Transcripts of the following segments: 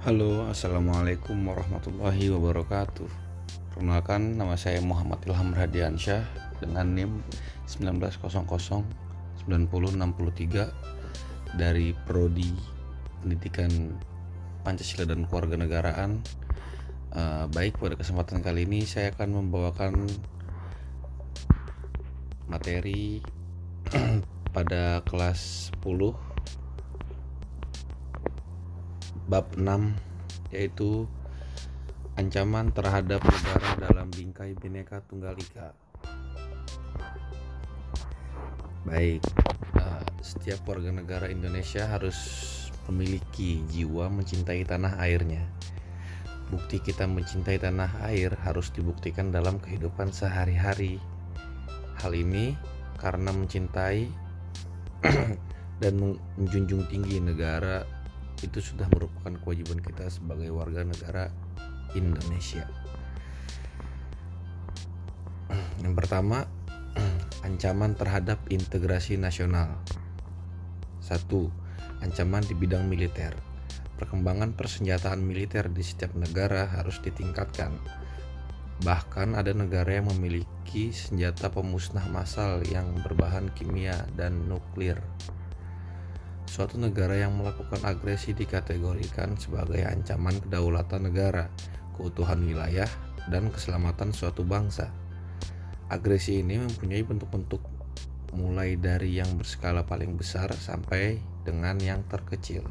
Halo, assalamualaikum warahmatullahi wabarakatuh. Perkenalkan, nama saya Muhammad Ilham Radiansyah dengan NIM 1900 9063 dari Prodi Pendidikan Pancasila dan Kewarganegaraan. Uh, baik, pada kesempatan kali ini saya akan membawakan materi pada kelas 10 bab 6 yaitu ancaman terhadap negara dalam bingkai Bhinneka Tunggal Ika. Baik, uh, setiap warga negara Indonesia harus memiliki jiwa mencintai tanah airnya. Bukti kita mencintai tanah air harus dibuktikan dalam kehidupan sehari-hari. Hal ini karena mencintai dan menjunjung tinggi negara itu sudah merupakan kewajiban kita sebagai warga negara Indonesia. Yang pertama, ancaman terhadap integrasi nasional. Satu, ancaman di bidang militer. Perkembangan persenjataan militer di setiap negara harus ditingkatkan. Bahkan ada negara yang memiliki senjata pemusnah massal yang berbahan kimia dan nuklir. Suatu negara yang melakukan agresi dikategorikan sebagai ancaman kedaulatan negara, keutuhan wilayah, dan keselamatan suatu bangsa. Agresi ini mempunyai bentuk-bentuk mulai dari yang berskala paling besar sampai dengan yang terkecil.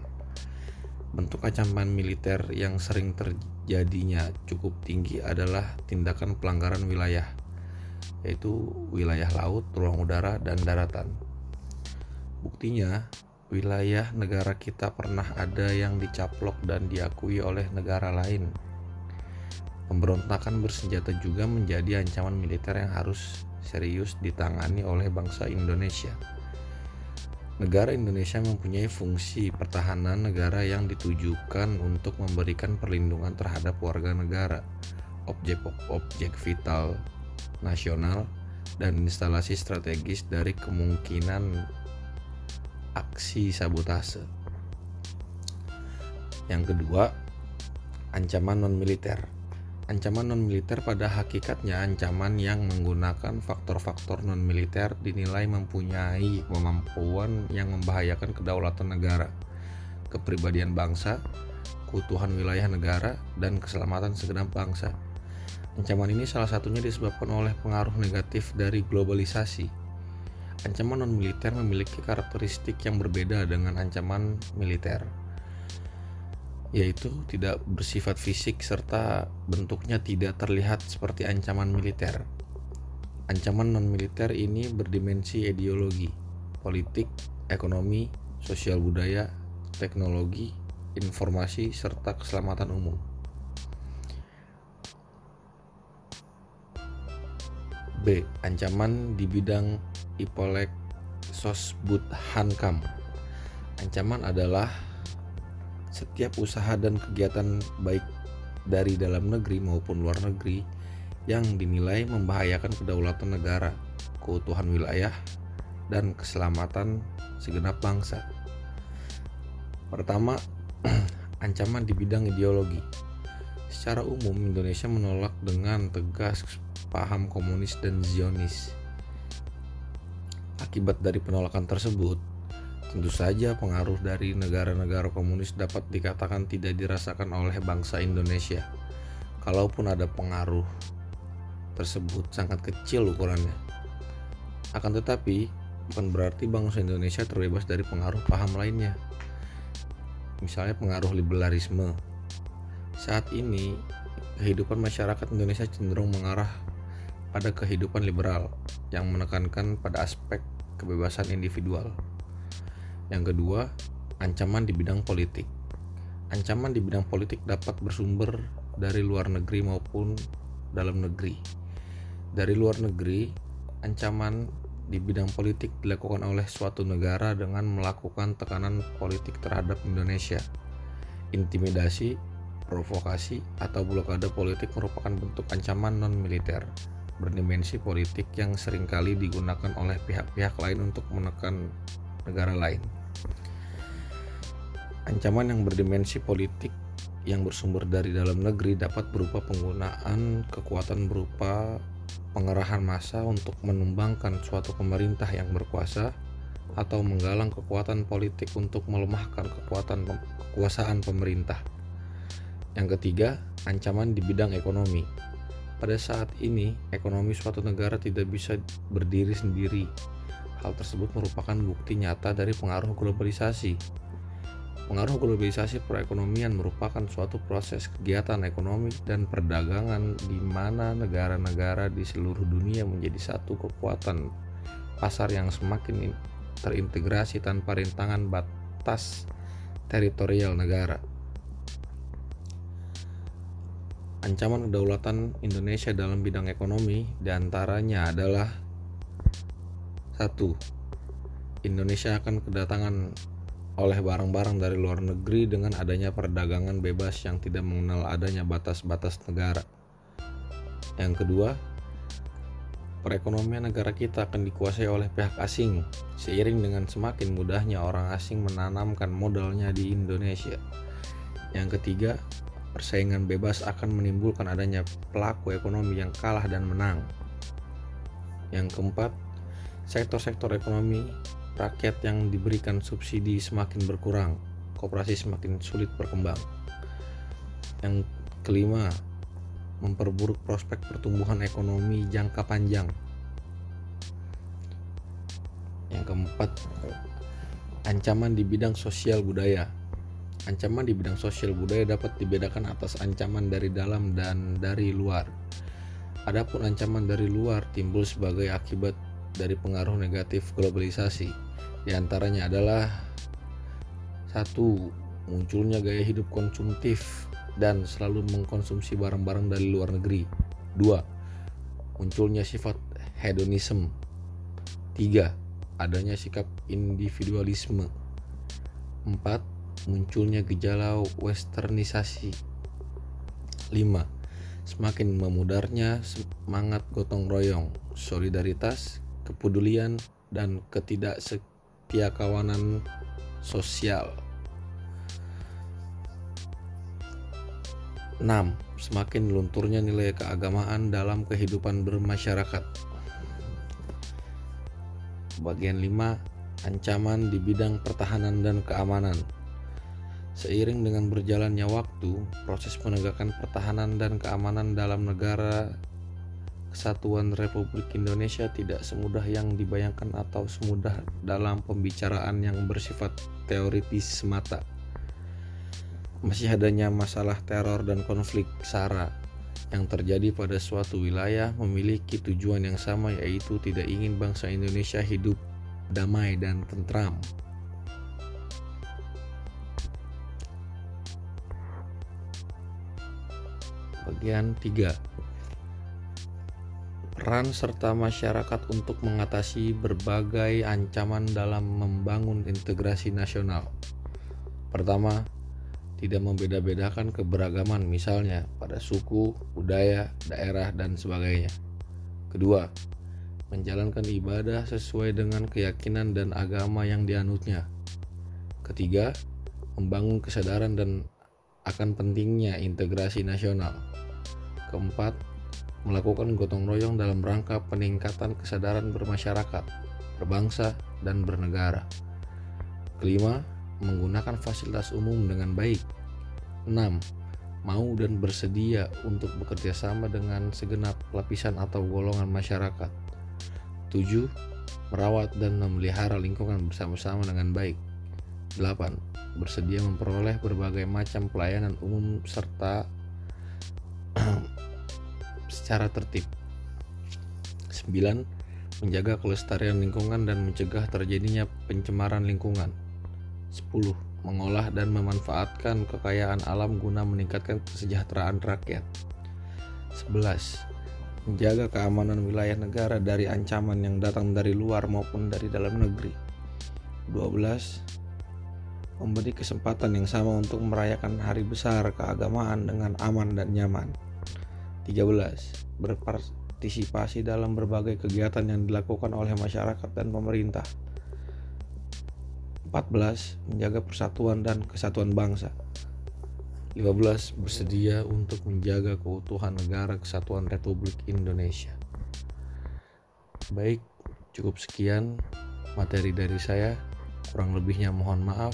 Bentuk ancaman militer yang sering terjadinya cukup tinggi adalah tindakan pelanggaran wilayah, yaitu wilayah laut, ruang udara, dan daratan. Buktinya, wilayah negara kita pernah ada yang dicaplok dan diakui oleh negara lain. Pemberontakan bersenjata juga menjadi ancaman militer yang harus serius ditangani oleh bangsa Indonesia. Negara Indonesia mempunyai fungsi pertahanan negara yang ditujukan untuk memberikan perlindungan terhadap warga negara, objek-objek vital nasional, dan instalasi strategis dari kemungkinan aksi sabotase. Yang kedua, ancaman non-militer. Ancaman non-militer pada hakikatnya ancaman yang menggunakan faktor-faktor non-militer dinilai mempunyai kemampuan yang membahayakan kedaulatan negara, kepribadian bangsa, keutuhan wilayah negara, dan keselamatan segenap bangsa. Ancaman ini salah satunya disebabkan oleh pengaruh negatif dari globalisasi, Ancaman non-militer memiliki karakteristik yang berbeda dengan ancaman militer, yaitu tidak bersifat fisik serta bentuknya tidak terlihat seperti ancaman militer. Ancaman non-militer ini berdimensi ideologi, politik, ekonomi, sosial budaya, teknologi, informasi, serta keselamatan umum. B. Ancaman di bidang Ipolek Sosbud Hankam. Ancaman adalah setiap usaha dan kegiatan baik dari dalam negeri maupun luar negeri yang dinilai membahayakan kedaulatan negara, keutuhan wilayah, dan keselamatan segenap bangsa. Pertama, ancaman di bidang ideologi. Secara umum, Indonesia menolak dengan tegas paham komunis dan Zionis Akibat dari penolakan tersebut, tentu saja pengaruh dari negara-negara komunis dapat dikatakan tidak dirasakan oleh bangsa Indonesia. Kalaupun ada pengaruh tersebut sangat kecil ukurannya. Akan tetapi, bukan berarti bangsa Indonesia terbebas dari pengaruh paham lainnya. Misalnya pengaruh liberalisme. Saat ini, kehidupan masyarakat Indonesia cenderung mengarah pada kehidupan liberal yang menekankan pada aspek kebebasan individual. Yang kedua, ancaman di bidang politik. Ancaman di bidang politik dapat bersumber dari luar negeri maupun dalam negeri. Dari luar negeri, ancaman di bidang politik dilakukan oleh suatu negara dengan melakukan tekanan politik terhadap Indonesia. Intimidasi, provokasi, atau blokade politik merupakan bentuk ancaman non-militer berdimensi politik yang sering kali digunakan oleh pihak-pihak lain untuk menekan negara lain. Ancaman yang berdimensi politik yang bersumber dari dalam negeri dapat berupa penggunaan kekuatan berupa pengerahan massa untuk menumbangkan suatu pemerintah yang berkuasa atau menggalang kekuatan politik untuk melemahkan kekuatan kekuasaan pemerintah. Yang ketiga, ancaman di bidang ekonomi. Pada saat ini, ekonomi suatu negara tidak bisa berdiri sendiri. Hal tersebut merupakan bukti nyata dari pengaruh globalisasi Pengaruh globalisasi perekonomian merupakan suatu proses kegiatan ekonomi dan perdagangan di mana negara-negara di seluruh dunia menjadi satu kekuatan pasar yang semakin terintegrasi tanpa rintangan batas teritorial negara. Ancaman kedaulatan Indonesia dalam bidang ekonomi di antaranya adalah satu, Indonesia akan kedatangan oleh barang-barang dari luar negeri dengan adanya perdagangan bebas yang tidak mengenal adanya batas-batas negara. Yang kedua, perekonomian negara kita akan dikuasai oleh pihak asing seiring dengan semakin mudahnya orang asing menanamkan modalnya di Indonesia. Yang ketiga, persaingan bebas akan menimbulkan adanya pelaku ekonomi yang kalah dan menang. Yang keempat, sektor-sektor ekonomi rakyat yang diberikan subsidi semakin berkurang, koperasi semakin sulit berkembang. Yang kelima, memperburuk prospek pertumbuhan ekonomi jangka panjang. Yang keempat, ancaman di bidang sosial budaya. Ancaman di bidang sosial budaya dapat dibedakan atas ancaman dari dalam dan dari luar. Adapun ancaman dari luar timbul sebagai akibat dari pengaruh negatif globalisasi di antaranya adalah satu munculnya gaya hidup konsumtif dan selalu mengkonsumsi barang-barang dari luar negeri. Dua, munculnya sifat hedonisme. Tiga, adanya sikap individualisme. Empat, munculnya gejala westernisasi. Lima, semakin memudarnya semangat gotong royong, solidaritas, kepedulian, dan ketidakse setia kawanan sosial. 6. Semakin lunturnya nilai keagamaan dalam kehidupan bermasyarakat. Bagian 5. Ancaman di bidang pertahanan dan keamanan. Seiring dengan berjalannya waktu, proses penegakan pertahanan dan keamanan dalam negara Kesatuan Republik Indonesia tidak semudah yang dibayangkan atau semudah dalam pembicaraan yang bersifat teoritis semata. Masih adanya masalah teror dan konflik SARA yang terjadi pada suatu wilayah memiliki tujuan yang sama yaitu tidak ingin bangsa Indonesia hidup damai dan tentram. Bagian 3 peran serta masyarakat untuk mengatasi berbagai ancaman dalam membangun integrasi nasional. Pertama, tidak membeda-bedakan keberagaman misalnya pada suku, budaya, daerah, dan sebagainya. Kedua, menjalankan ibadah sesuai dengan keyakinan dan agama yang dianutnya. Ketiga, membangun kesadaran dan akan pentingnya integrasi nasional. Keempat, melakukan gotong royong dalam rangka peningkatan kesadaran bermasyarakat, berbangsa, dan bernegara. Kelima, menggunakan fasilitas umum dengan baik. Enam, Mau dan bersedia untuk bekerja sama dengan segenap lapisan atau golongan masyarakat. Tujuh, Merawat dan memelihara lingkungan bersama-sama dengan baik. Delapan, Bersedia memperoleh berbagai macam pelayanan umum serta secara tertib. 9. Menjaga kelestarian lingkungan dan mencegah terjadinya pencemaran lingkungan. 10. Mengolah dan memanfaatkan kekayaan alam guna meningkatkan kesejahteraan rakyat. 11. Menjaga keamanan wilayah negara dari ancaman yang datang dari luar maupun dari dalam negeri. 12. Memberi kesempatan yang sama untuk merayakan hari besar keagamaan dengan aman dan nyaman. 13. Berpartisipasi dalam berbagai kegiatan yang dilakukan oleh masyarakat dan pemerintah. 14. Menjaga persatuan dan kesatuan bangsa. 15 bersedia untuk menjaga keutuhan negara kesatuan Republik Indonesia. Baik, cukup sekian materi dari saya. Kurang lebihnya mohon maaf.